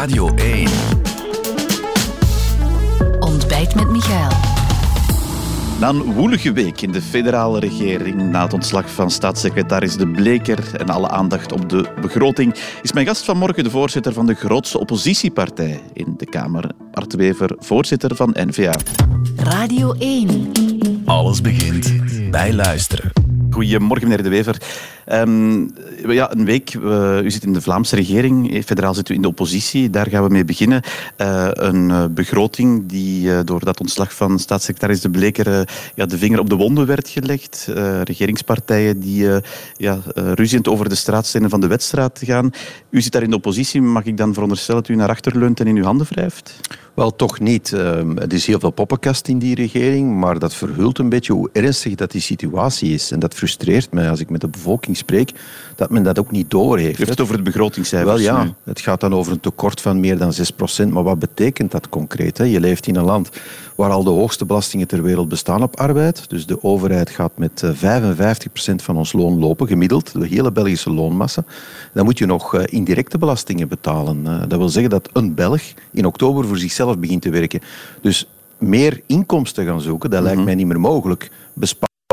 Radio 1. Ontbijt met Michael. Na een woelige week in de federale regering, na het ontslag van staatssecretaris De Bleker en alle aandacht op de begroting, is mijn gast vanmorgen de voorzitter van de grootste oppositiepartij in de Kamer, Art Wever, voorzitter van N-VA. Radio 1. Alles begint bij luisteren. Goedemorgen, meneer De Wever. Ehm, ja, een week. Uh, u zit in de Vlaamse regering. Eh, federaal zit u in de oppositie. Daar gaan we mee beginnen. Uh, een begroting die door dat ontslag van staatssecretaris De Bleker ja, de vinger op de wonden werd gelegd. regeringspartijen die ja, ruziend over de straatstenen van de wedstraat gaan. U zit daar in de oppositie. Mag ik dan veronderstellen dat u naar achter leunt en in uw handen wrijft? Wel, toch niet. Er is heel veel poppenkast in die regering, maar dat verhult een beetje hoe ernstig dat die situatie is. En dat frustreert mij als ik met de bevolking spreek, dat men dat ook niet doorheeft. U heeft het over het begrotingscijfers Wel ja, het gaat dan over een tekort van meer dan 6%. Maar wat betekent dat concreet? Hè? Je leeft in een land waar al de hoogste belastingen ter wereld bestaan op arbeid. Dus de overheid gaat met 55% eh, van ons loon lopen, gemiddeld, de hele Belgische loonmassa. Dan moet je nog eh, indirecte belastingen betalen. Dat wil zeggen dat een Belg in oktober voor zichzelf begint te werken. Dus meer inkomsten gaan zoeken, dat lijkt mhm. mij niet meer mogelijk.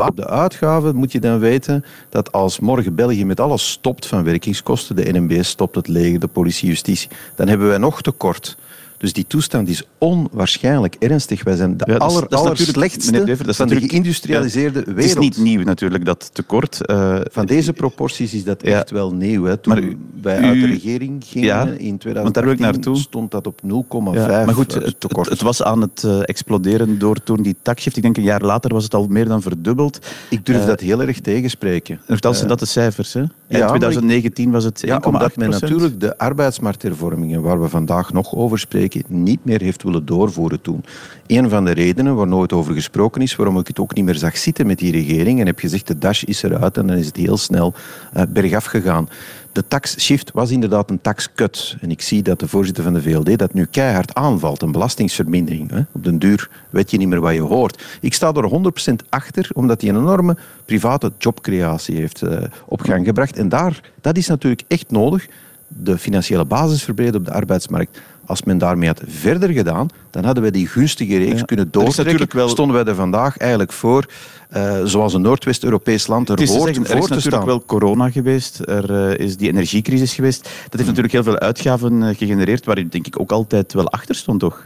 Op de uitgaven moet je dan weten dat als morgen België met alles stopt van werkingskosten, de NMB stopt, het leger, de politie, justitie, dan hebben wij nog tekort. Dus die toestand is onwaarschijnlijk ernstig. Wij zijn de ja, aller, aller slechtste van de geïndustrialiseerde wereld. Het is niet nieuw natuurlijk, dat tekort. Uh, van deze proporties is dat echt wel nieuw. Hè. Toen maar u, wij uit de regering gingen in 2018 stond dat op 0,5 Maar goed, het, tekort. Het, was aan het uh, exploderen door toen die takshift. Ik denk een jaar later was het al meer dan verdubbeld. Ik durf uh, dat heel erg tegenspreken. Vertel ze dat de cijfers, hè? In 2019 was het 1,8 Ja, omdat men natuurlijk de arbeidsmarkthervormingen, waar we vandaag nog over spreken, niet meer heeft willen doorvoeren toen. Een van de redenen waar nooit over gesproken is, waarom ik het ook niet meer zag zitten met die regering, en heb gezegd de dash is eruit en dan is het heel snel uh, bergaf gegaan. De tax-shift was inderdaad een tax-cut. En ik zie dat de voorzitter van de VLD dat nu keihard aanvalt. Een belastingsvermindering. Hè. Op den duur weet je niet meer wat je hoort. Ik sta er 100% achter, omdat hij een enorme private jobcreatie heeft uh, op gang gebracht. En daar, dat is natuurlijk echt nodig. De financiële basis verbreden op de arbeidsmarkt. Als men daarmee had verder gedaan, dan hadden we die gunstige reeks kunnen doortrekken. Wel... Stonden wij er vandaag eigenlijk voor, uh, zoals een Noordwest-Europees land er hoort zeggen, Er is natuurlijk wel corona geweest, er uh, is die energiecrisis geweest. Dat heeft hmm. natuurlijk heel veel uitgaven uh, gegenereerd, waar u denk ik ook altijd wel achter stond, toch?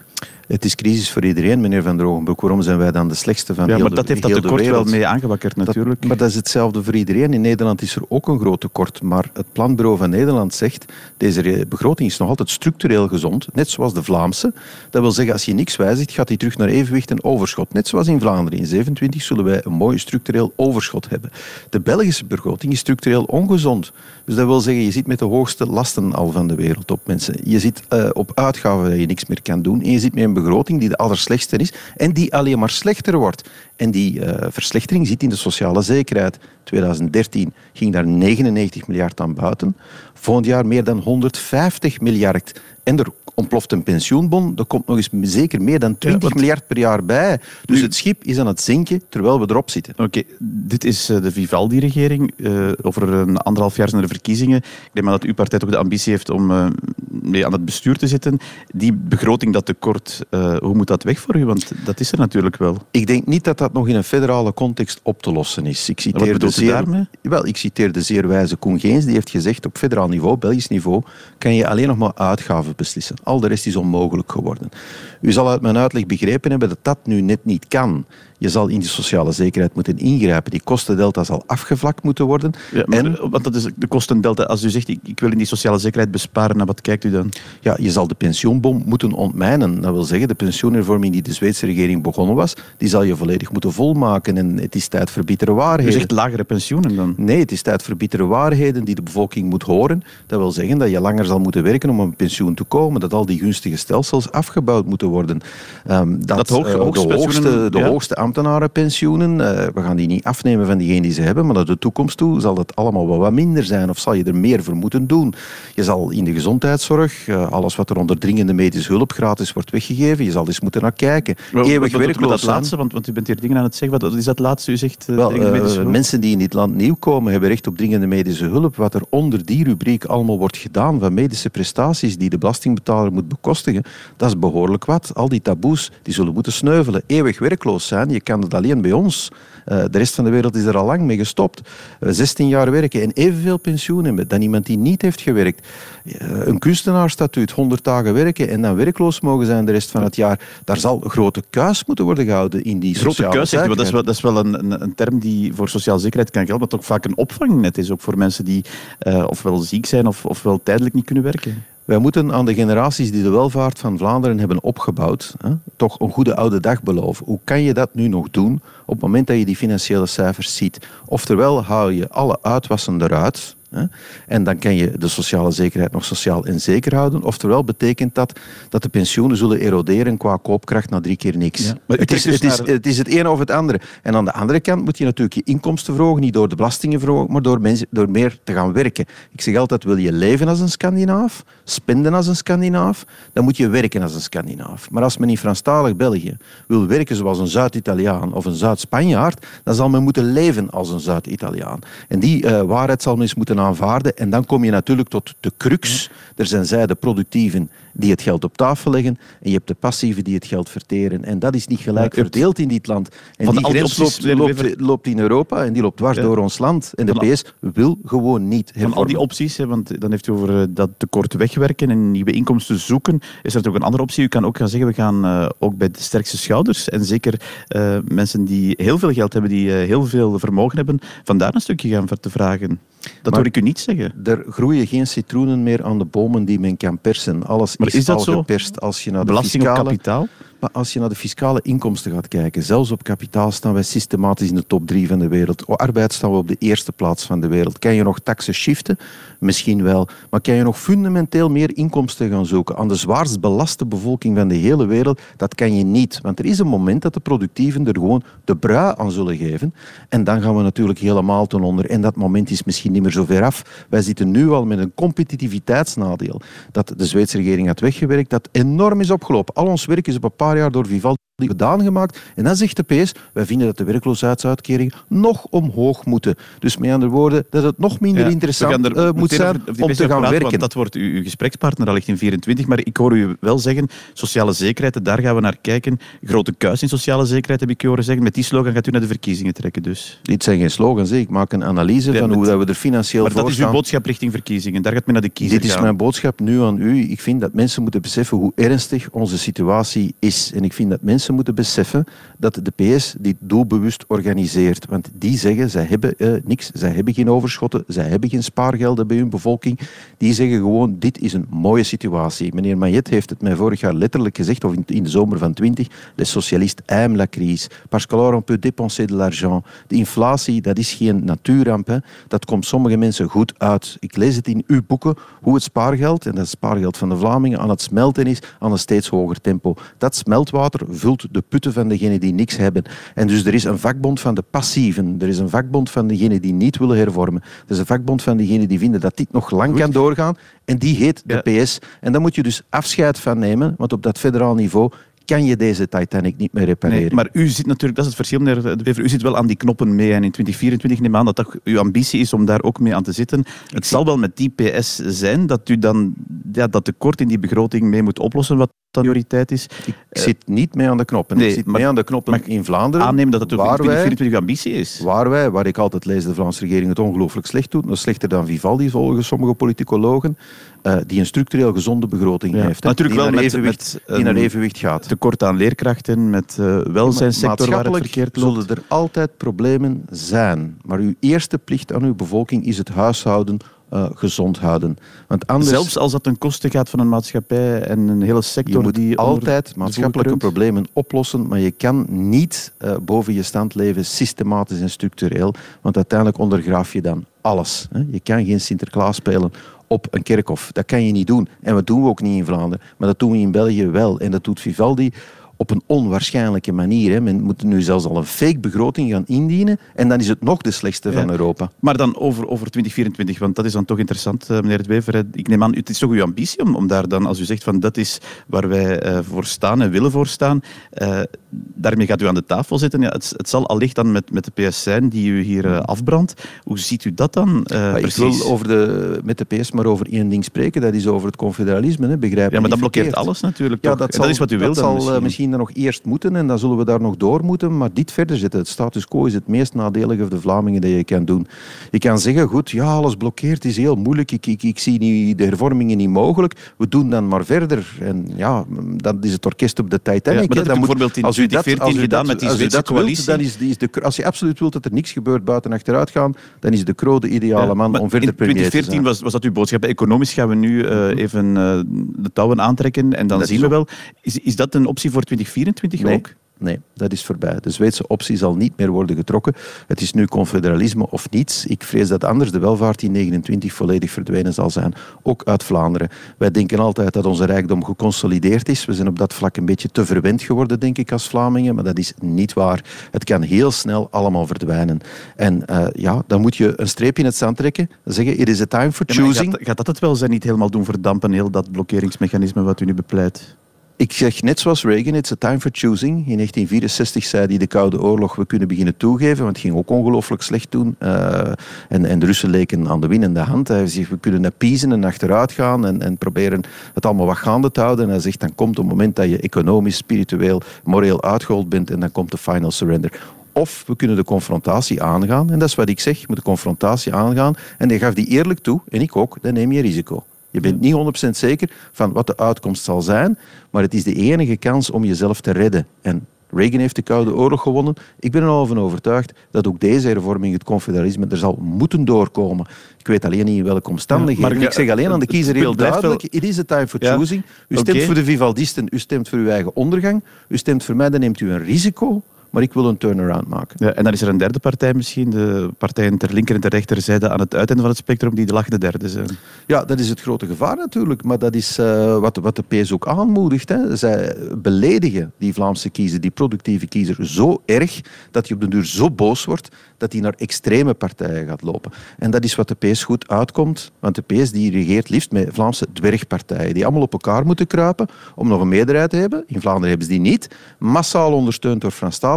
Het is crisis voor iedereen, meneer Van der Ogenbroek. Waarom zijn wij dan de slechtste van ja, heel maar dat heeft dat tekort wel mee aangewakkerd natuurlijk. Dat, maar dat is hetzelfde voor iedereen. In Nederland is er ook een groot tekort. Maar het Planbureau van Nederland zegt, deze begroting is nog altijd structureel gezond. Net zoals de Vlaamse. Dat wil zeggen, als je niks wijzigt, gaat die terug naar evenwicht en overschot. Net zoals in Vlaanderen. In 27 zullen wij een mooi structureel overschot hebben. De Belgische begroting is structureel ongezond. Dus dat wil zeggen, je zit met de hoogste lasten al van de wereld op mensen. Je zit uh, op uitgaven dat je niks meer kan doen. En je zit met een begroting die de allerslechtste is en die alleen maar slechter wordt. En die uh, verslechtering zit in de sociale zekerheid. 2013 ging daar 99 miljard aan buiten. Volgend jaar meer dan 150 miljard. En er ontploft een pensioenbon. Er komt nog eens zeker meer dan 20 miljard per jaar bij. Dus het schip is aan het zinken terwijl we erop zitten. Oké, dit is eh, de Vivaldi-regering. Uh, over een anderhalf jaar zijn er verkiezingen. Ik denk maar dat uw partij toch de ambitie heeft om uh, mee aan het bestuur te zitten. Die begroting, dat tekort, hoe moet dat weg voor u? Want dat is er natuurlijk wel. Ik denk niet dat dat nog in een federale context op te lossen is. Ik citeer de zeer, daarmee? Wel, ik citeer de zeer wijze Koen Geens. Die heeft gezegd, op federaal niveau, Belgisch niveau, kan je alleen nog maar uitgaven beslissen. Al de rest is onmogelijk geworden. U zal uit mijn uitleg begrepen hebben dat dat nu net niet kan. Je zal in die sociale zekerheid moeten ingrijpen. Die kostendelta zal afgevlakt moeten worden. Ja, en, want dat is de kostendelta. Als u zegt, ik, ik, wil in die sociale zekerheid besparen, naar wat kijkt u dan? Ja, je zal de pensioenbom moeten ontmijnen. Dat wil zeggen, de pensioenhervorming die de Zweedse regering begonnen was, die zal je volledig moeten volmaken. En het is tijd voor bittere waarheden. U zegt lagere pensioenen dan? Nee, het is tijd voor bittere waarheden die de bevolking moet horen. Dat wil zeggen dat je langer zal moeten werken om een pensioen te komen. Dat al die gunstige stelsels afgebouwd moeten worden. Um, dat, dat hoog, uh, de hoogste, de ja. hoogste ambtenarenpensioenen. Uh, we gaan die niet afnemen van diegenen die ze hebben, maar naar de toekomst toe zal dat allemaal wel wat minder zijn of zal je er meer voor moeten doen. Je zal in de gezondheidszorg gezondheidszorg, uh, alles wat er onder dringende medische hulp gratis wordt weggegeven. Je zal eens moeten naar kijken. Wel, Eeuwig werkloos dat laatste, want, want, u bent hier dingen aan het zeggen. Wat is dat laatste u zegt? Uh, Wel, mensen die in dit land nieuw komen, hebben recht op dringende medische hulp. Wat er onder die rubriek allemaal wordt gedaan van medische prestaties die de belastingbetaler moet bekostigen, dat is behoorlijk wat. Al die taboes die zullen moeten sneuvelen. Eeuwig werkloos zijn, je kan het alleen bij ons. Uh, de rest van de wereld is er al lang mee gestopt. 16 jaar werken en evenveel pensioen hebben dan iemand die niet heeft gewerkt. een kunstenaarsstatuut, 100 dagen werken en dan werkloos mogen zijn de rest van het jaar. Daar zal een grote kuis moeten worden gehouden in die grote kuis, dat is wel, dat is wel een, een, term die voor sociale zekerheid kan gelden, maar toch vaak een opvangnet is, ook voor mensen die ofwel ziek zijn of, ofwel tijdelijk niet kunnen werken. Wij moeten aan de generaties die de welvaart van Vlaanderen hebben opgebouwd, hè, toch een goede oude dag beloven. Hoe kan je dat nu nog doen op het moment dat je die financiële cijfers ziet? Oftewel haal je alle uitwassen eruit, en dan kan je de sociale zekerheid nog sociaal en zeker houden. Oftewel betekent dat dat de pensioenen zullen eroderen qua koopkracht na drie keer niks. Ja, maar het, is, dus het, is, het is het ene of het andere. En aan de andere kant moet je natuurlijk je inkomsten verhogen, niet door de belastingen verhogen, maar door, mensen, door meer te gaan werken. Ik zeg altijd, wil je leven als een Scandinaaf, spenden als een Scandinaaf, dan moet je werken als een Scandinaaf. Maar als men in Franstalig België wil werken zoals een Zuid-Italiaan of een Zuid-Spanjaard, dan zal men moeten leven als een Zuid-Italiaan. En die uh, waarheid zal men eens moeten aanvaarden. En dan kom je natuurlijk tot de crux. Er zijn zij de productieven die het geld op tafel leggen en je hebt de passieven die het geld verteren. En dat is niet gelijk verdeeld in dit land. En Van die grens loopt, loopt, in Europa en die loopt dwars door ons land. En de PS wil gewoon niet hervormen. Van al die opties, hè, want dan heeft u over eh, dat tekort wegwerken en nieuwe inkomsten zoeken, is er ook een andere optie. U kan ook gaan zeggen, we gaan uh, ook bij de sterkste schouders en zeker uh, mensen die heel veel geld hebben, die uh, heel veel vermogen hebben, vandaar een stukje gaan te vragen. Dat hoor ik u niet zeggen. Er groeien geen citroenen meer aan de bomen die men kan persen. Alles maar is, is dat zo? geperst als je naar de Belasting fiscale... op kapitaal? Maar als je naar de fiscale inkomsten gaat kijken, zelfs op kapitaal staan wij systematisch in de top drie van de wereld. Op arbeid staan we op de eerste plaats van de wereld. Kan je nog taxen shiften? Misschien wel. Maar kan je nog fundamenteel meer inkomsten gaan zoeken aan de zwaarst belaste bevolking van de hele wereld? Dat kan je niet. Want er is een moment dat de productieven er gewoon de brui aan zullen geven. En dan gaan we natuurlijk helemaal ten onder. En dat moment is misschien niet meer zo ver af. Wij zitten nu al met een competitiviteitsnadeel. Dat de Zweedse regering had weggewerkt, dat enorm is opgelopen. Al ons werk is op een paar jaar door Vivaldi gedaan gemaakt. En dan zegt de PS, wij vinden dat de werkloosheidsuitkering nog omhoog moeten. Dus met andere woorden, dat het nog minder interessant er, uh, moet zijn om te gaan werken. Dat wordt uw, uw gesprekspartner al in 24, maar ik hoor u wel zeggen, sociale zekerheid, daar gaan we naar kijken. Grote kuis in sociale zekerheid, heb ik u horen zeggen. Met die slogan gaat u naar de verkiezingen trekken dus. Dit zijn geen slogans, ik maak een analyse van hoe dat we er financieel maar voor Maar dat is uw boodschap richting verkiezingen, daar gaat men naar de kiezer Dit is mijn boodschap nu aan u. Ik vind dat mensen moeten beseffen hoe ernstig onze situatie is. En ik vind dat mensen moeten beseffen dat de PS dit doelbewust organiseert. Want die zeggen, zij hebben uh, niks, zij hebben geen overschotten, zij hebben geen spaargelden bij hun bevolking. Die zeggen gewoon, dit is een mooie situatie. Meneer Mayet heeft het mij vorig jaar letterlijk gezegd, of in, de zomer van 20, les socialistes aiment la crise, parce qu'alors on peut dépenser de l'argent. De inflatie, dat is geen natuurramp, dat komt sommige mensen goed uit. Ik lees het in uw boeken, hoe het spaargeld, en dat spaargeld van de Vlamingen, aan het smelten is aan een steeds hoger tempo. Dat smeltwater vult de putten van degenen die niks hebben. En dus er is een vakbond van de passieven. Er is een vakbond van degenen die niet willen hervormen. Er is een vakbond van degenen die vinden dat dit nog lang kan doorgaan. En die heet de PS. En daar moet je dus afscheid van nemen, want op dat federaal niveau kan je deze Titanic niet meer repareren. Nee, maar u zit natuurlijk, dat is het verschil, meneer De Bever, u zit wel aan die knoppen mee. En in 2024 neem aan dat dat uw ambitie is om daar ook mee aan te zitten. Het zal wel met die PS zijn dat u dan ja, dat tekort in die begroting mee moet oplossen, wat prioriteit is. Ik zit niet mee aan de knoppen. Nee, ik zit mee aan de knoppen in Vlaanderen. Aannemen dat het ook 2024 ambitie is. Waar wij, waar ik altijd lees, de Vlaamse regering het ongelooflijk slecht doet, nog slechter dan Vivaldi volgens sommige politicologen, uh, die een structureel gezonde begroting ja, heeft. Natuurlijk wel naar evenwicht, met, die naar evenwicht gaat. Tekort aan leerkrachten, met uh, welzijnssector waar het verkeerd loopt. zullen er altijd problemen zijn. Maar uw eerste plicht aan uw bevolking is het huishouden uh, gezond houden. Want anders, Zelfs als dat ten koste gaat van een maatschappij en een hele sector je moet die altijd maatschappelijke problemen oplossen, maar je kan niet uh, boven je stand leven systematisch en structureel, want uiteindelijk ondergraaf je dan alles. Hè. Je kan geen Sinterklaas spelen op een kerkhof. Dat kan je niet doen. En dat doen we ook niet in Vlaanderen. Maar dat doen we in België wel. En dat doet Vivaldi op een onwaarschijnlijke manier. Hè. Men moet nu zelfs al een fake begroting gaan indienen en dan is het nog de slechtste van Europa. Maar dan over, over 2024, want dat is dan toch interessant, eh, meneer Het Wever. Ik neem aan, het is toch uw ambitie om, om daar dan, als u zegt van dat is waar wij uh, voor staan en willen voor staan, uh, daarmee gaat u aan de tafel zitten. Ja, het, het, zal allicht dan met, met de PS zijn die u hier afbrandt. Hoe ziet u dat dan precies? Ik wil over de, met de PS maar over één ding spreken, dat is over het confederalisme, hè, begrijp Ja, maar dat blokkeert alles natuurlijk. Ja, dat, zal, dat, is wat u wil dat dan zal misschien. misschien nog eerst moeten en dan zullen we daar nog door moeten, maar dit verder zetten. Het status quo is het meest nadelige voor de Vlamingen dat je kan doen. Je kan zeggen, goed, ja, alles blokkeert, is heel moeilijk, ik, ik, ik zie niet, de hervormingen niet mogelijk, we doen dan maar verder. En ja, dan is het orkest op de Titanic. Ja, maar dat dan bijvoorbeeld in 2014 gedaan met die Zweedse coalitie. dan is, is de, als je absoluut wilt dat er niks gebeurt buiten achteruit gaan, dan is de Croo de ideale man om verder premier te zijn. In 2014 was, was dat uw boodschap. Economisch gaan we nu uh, even uh, de touwen aantrekken en dan dat zien we wel. Is, is dat een optie voor 2024 nee. ook? Nee, dat is voorbij. De Zweedse optie zal niet meer worden getrokken. Het is nu confederalisme of niets. Ik vrees dat anders de welvaart in 29 volledig verdwenen zal zijn, ook uit Vlaanderen. Wij denken altijd dat onze rijkdom geconsolideerd is. We zijn op dat vlak een beetje te verwend geworden, denk ik, als Vlamingen, maar dat is niet waar. Het kan heel snel allemaal verdwijnen. En uh, ja, dan moet je een streep in het zand trekken, zeggen, it is a time for choosing. Ja, gaat, gaat, dat het wel zijn, niet helemaal doen verdampen, heel dat blokkeringsmechanisme wat u nu bepleit? Ik zeg net zoals Reagan, it's a time for choosing. In 1964 zei hij de Koude Oorlog, we kunnen beginnen toegeven, want het ging ook ongelooflijk slecht toen. Uh, en, en de Russen leken aan de winnende hand. Hij zegt, we kunnen appeasen en achteruit gaan en, en proberen het allemaal wat gaande te houden. En hij zegt, dan komt het moment dat je economisch, spiritueel, moreel uitgehold bent en dan komt de final surrender. Of we kunnen de confrontatie aangaan. En dat is wat ik zeg, je moet de confrontatie aangaan. En hij gaf die eerlijk toe, en ik ook, dan neem je risico. Je bent niet 100% zeker van wat de uitkomst zal zijn, maar het is de enige kans om jezelf te redden. En Reagan heeft de Koude Oorlog gewonnen. Ik ben er al van overtuigd dat ook deze hervorming, het confederalisme, er zal moeten doorkomen. Ik weet alleen niet in welke omstandigheden. Ja, maar ik zeg alleen aan de kiezer heel duidelijk, it is a time for choosing. U stemt okay. voor de Vivaldisten, u stemt voor uw eigen ondergang. U stemt voor mij, dan neemt u een risico maar ik wil een turnaround maken. Ja, en dan is er een derde partij misschien, de partijen ter linker en ter rechterzijde aan het uiteinde van het spectrum, die de lachende derde zijn. Ja, dat is het grote gevaar natuurlijk, maar dat is uh, wat, wat de PS ook aanmoedigt. Hè. Zij beledigen die Vlaamse kiezer, die productieve kiezer, zo erg dat hij op de duur zo boos wordt dat hij naar extreme partijen gaat lopen. En dat is wat de PS goed uitkomt, want de PS die regeert liefst met Vlaamse dwergpartijen, die allemaal op elkaar moeten kruipen om nog een meerderheid te hebben. In Vlaanderen hebben ze die niet. Massaal ondersteund door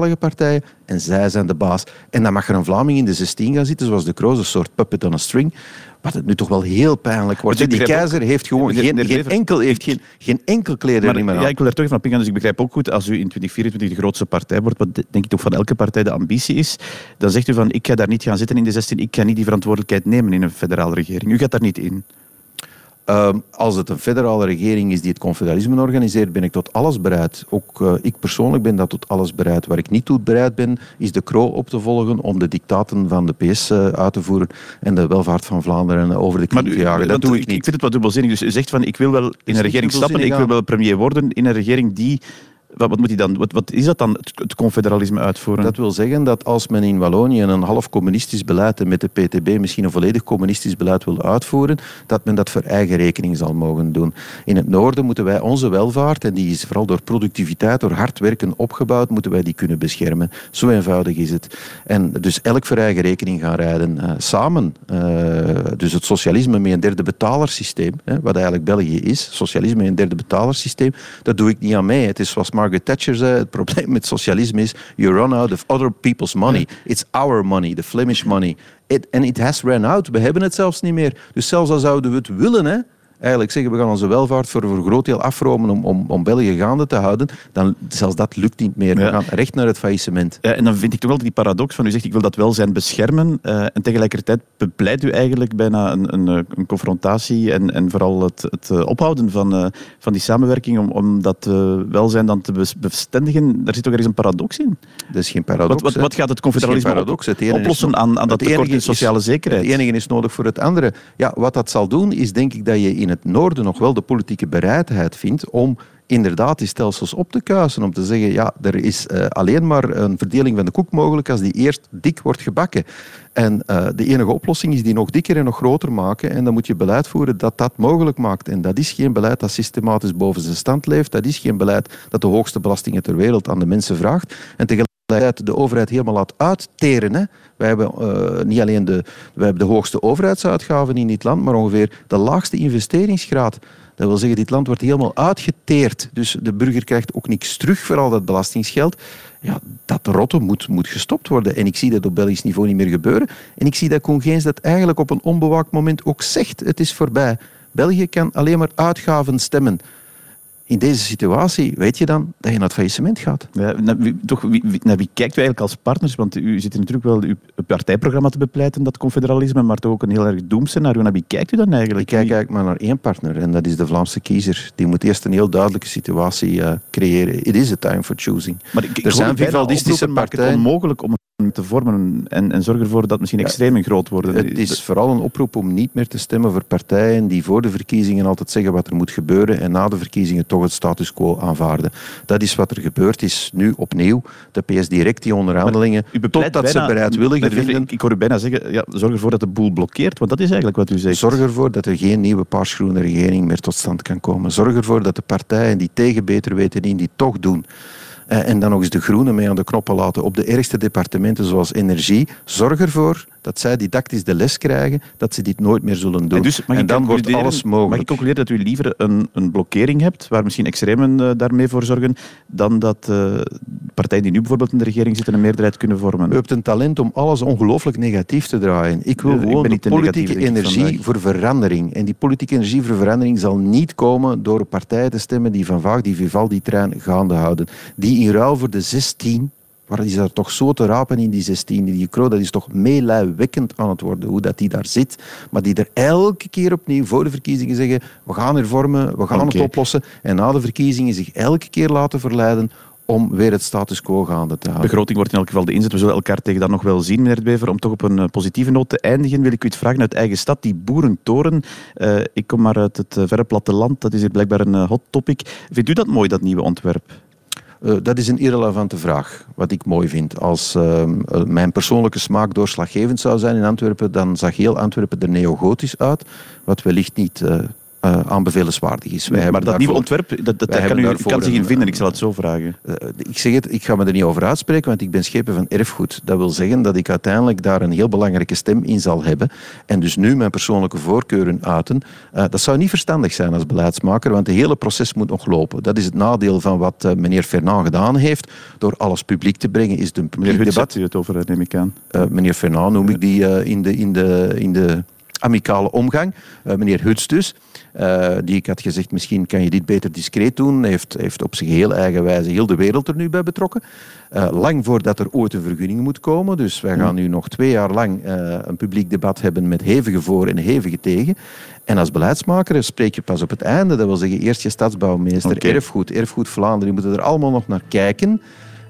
Franstalige partijen en zij zijn de baas. En dan mag er een Vlaming in de 16 gaan zitten, zoals de Kroos, een soort puppet on a string. Wat het nu toch wel heel pijnlijk wordt. Die keizer heeft gewoon geen, geen, enkel, heeft geen, geen enkel kleder meer Ja, ik wil er toch even op ingaan. Dus ik begrijp ook goed, als u in 2024 de grootste partij wordt, wat denk ik toch van elke partij de ambitie is, dan zegt u van, ik ga daar niet gaan zitten in de 16, ik ga niet die verantwoordelijkheid nemen in een federale regering. U gaat daar niet in. Um, als het een federale regering is die het confederalisme organiseert, ben ik tot alles bereid. Ook uh, ik persoonlijk ben dat tot alles bereid. Waar ik niet toe bereid ben, is de KRO op te volgen om de dictaten van de PS uh, uit te voeren en de welvaart van Vlaanderen over de knie te jagen. Dat doe ik niet. Ik vind het wat dubbelzinnig. Dus u zegt van, ik wil wel in een regering stappen, ik wil wel premier worden in een regering die wat, moet hij dan, wat, wat, is dat dan, het, confederalisme uitvoeren? Dat wil zeggen dat als men in Wallonië een half communistisch beleid en met de PTB misschien een volledig communistisch beleid wil uitvoeren, dat men dat voor eigen rekening zal mogen doen. In het noorden moeten wij onze welvaart, en die is vooral door productiviteit, door hard werken opgebouwd, moeten wij die kunnen beschermen. Zo eenvoudig is het. En dus elk voor eigen rekening gaan rijden. Uh, samen, uh, dus het socialisme met een derde betalersysteem, hè, wat eigenlijk België is, socialisme met een derde betalersysteem, dat doe ik niet aan mij. Het is zoals Margaret Thatcher zei, het probleem met socialisme is you run out of other people's money. It's our money, the Flemish money. It, and it has run out. We hebben het zelfs niet meer. Dus zelfs al zouden we het willen, hè, eigenlijk zeggen we gaan onze welvaart voor een groot deel afromen om, om, om België gaande te houden, dan zelfs dat lukt niet meer. We gaan recht naar het faillissement. Ja, en dan vind ik toch wel die paradox van u zegt ik wil dat welzijn beschermen uh, en tegelijkertijd bepleit u eigenlijk bijna een, een, een confrontatie en, en vooral het, het eh, ophouden van, uh, van die samenwerking om, om dat uh, welzijn dan te bestendigen. Daar zit toch ergens een paradox in? Dat is geen paradox. Wat, wat, wat gaat het confederalisme paradox. Het oplossen aan, aan dat tekort in sociale zekerheid? Het enige is nodig voor het andere. Ja, wat dat zal doen is denk ik dat je in het noorden nog wel de politieke bereidheid vindt om inderdaad die stelsels op te kuisen. Om te zeggen, ja, er is uh, alleen maar een verdeling van de koek mogelijk als die eerst dik wordt gebakken. En uh, de enige oplossing is die nog dikker en nog groter maken. En dan moet je beleid voeren dat dat mogelijk maakt. En dat is geen beleid dat systematisch boven zijn stand leeft. Dat is geen beleid dat de hoogste belastingen ter wereld aan de mensen vraagt. En de overheid helemaal laat uitteren. Hè. Wij hebben uh, niet alleen de, wij hebben de hoogste overheidsuitgaven in dit land, maar ongeveer de laagste investeringsgraad. Dat wil zeggen, dit land wordt helemaal uitgeteerd. Dus de burger krijgt ook niks terug voor al dat belastingsgeld. Ja, dat rotte moet, moet gestopt worden. En ik zie dat op Belgisch niveau niet meer gebeuren. En ik zie dat Congeens dat eigenlijk op een onbewaakt moment ook zegt. Het is voorbij. België kan alleen maar uitgaven stemmen in deze situatie weet je dan dat je naar het faillissement gaat. Ja, naar, wie, toch, wie, naar wie kijkt u eigenlijk als partners? Want u zit natuurlijk wel uw partijprogramma te bepleiten, dat confederalisme, maar toch ook een heel erg doemscenario. Naar wie kijkt u dan eigenlijk? Ik kijk eigenlijk maar naar één partner en dat is de Vlaamse kiezer. Die moet eerst een heel duidelijke situatie uh, creëren. It is a time for choosing. Maar ik, er zijn vivaldistische partijen. Het onmogelijk om te vormen en, en zorg ervoor dat misschien extremen groot worden. Het is vooral een oproep om niet meer te stemmen voor partijen die voor de verkiezingen altijd zeggen wat er moet gebeuren en na de verkiezingen toch het status quo aanvaarden. Dat is wat er gebeurd is nu opnieuw. De PS direct die onderhandelingen, totdat ze bereidwilligen vinden... Ik, hoor u bijna zeggen, ja, zorg ervoor dat de boel blokkeert, want dat is eigenlijk wat u zegt. Zorg ervoor dat er geen nieuwe paarsgroene regering meer tot stand kan komen. Zorg ervoor dat de partijen die tegen beter weten in, die toch doen, en dan nog eens de groenen mee aan de knoppen laten op de ergste departementen zoals energie. Zorg ervoor dat zij didactisch de les krijgen dat ze dit nooit meer zullen doen. En, dus en dan wordt alles mogelijk. Mag ik concluderen dat u liever een, een blokkering hebt, waar misschien extremen uh, daarmee voor zorgen, dan dat uh, partijen die nu bijvoorbeeld in de regering zitten een meerderheid kunnen vormen? U hebt een talent om alles ongelooflijk negatief te draaien. Ik wil gewoon ik de politieke energie voor verandering. En die politieke energie voor verandering zal niet komen door partijen te stemmen die vandaag die Vivaldi-trein gaande houden. Die in ruil voor de 16 Waar is daar toch zo te rapen in die 16? Die Kroon, dat is toch meelijwekkend aan het worden, hoe dat die daar zit. Maar die er elke keer opnieuw voor de verkiezingen zeggen, we gaan hervormen, we gaan het oplossen. En na de verkiezingen zich elke keer laten verleiden om weer het status quo gaande te houden. Begroting wordt in elk geval de inzet. We zullen elkaar tegen dat nog wel zien, meneer Bever. Om toch op een eh, positieve noot te eindigen, wil ik u het vragen uit eigen stad. Die boerentoren, uh, ik kom maar uit het verre platteland, dat is hier blijkbaar een hot topic. Vindt u dat mooi, dat nieuwe ontwerp? Uh, dat is een irrelevante vraag, wat ik mooi vind. Als uh, mijn persoonlijke smaak doorslaggevend zou zijn in Antwerpen, dan zag heel Antwerpen er neogotisch uit, wat wellicht niet uh, uh, aanbevelenswaardig is. Wij maar dat nieuwe ontwerp, dat, dat, kan, u, kan zich in vinden, ik zal het zo vragen. Uh, ik zeg het, ik ga me er niet over uitspreken, want ik ben schepen van erfgoed. Dat wil zeggen dat ik uiteindelijk daar een heel belangrijke stem in zal hebben. En dus nu mijn persoonlijke voorkeuren uiten. Uh, dat zou niet verstandig zijn als beleidsmaker, want het hele proces moet nog lopen. Dat is het nadeel van wat meneer Fernand gedaan heeft. Door alles publiek te brengen, is het een publiek meneer debat. u het over, neem ik aan. meneer Fernand noem ik die in de... In de, in de amicale omgang. Uh, meneer Huts dus, uh, die ik had gezegd, misschien kan je dit beter discreet doen, heeft, heeft op zijn heel eigen wijze heel de wereld er nu bij betrokken. Uh, lang voordat er ooit een vergunning moet komen. Dus wij gaan nu nog twee jaar lang een publiek debat hebben met hevige voor en hevige tegen. En als beleidsmaker spreek je pas op het einde. Dat wil zeggen, eerst je stadsbouwmeester, okay. erfgoed, erfgoed Vlaanderen. Die moeten er allemaal nog naar kijken.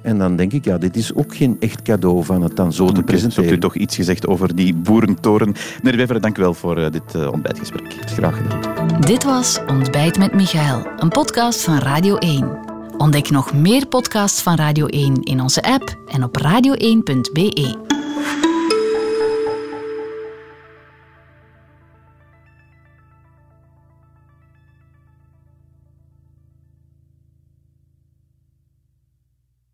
En dan denk ik, ja, dit is ook geen echt cadeau van het dan zo te presenteren. Hebt u toch iets gezegd over die boerentoren. Meneer Wever, dank u wel voor uh, dit uh, ontbijtgesprek. Graag gedaan. Dit was Ontbijt met Michael, een podcast van Radio 1. Ontdek nog meer podcasts van Radio 1 in onze app en op radio1.be.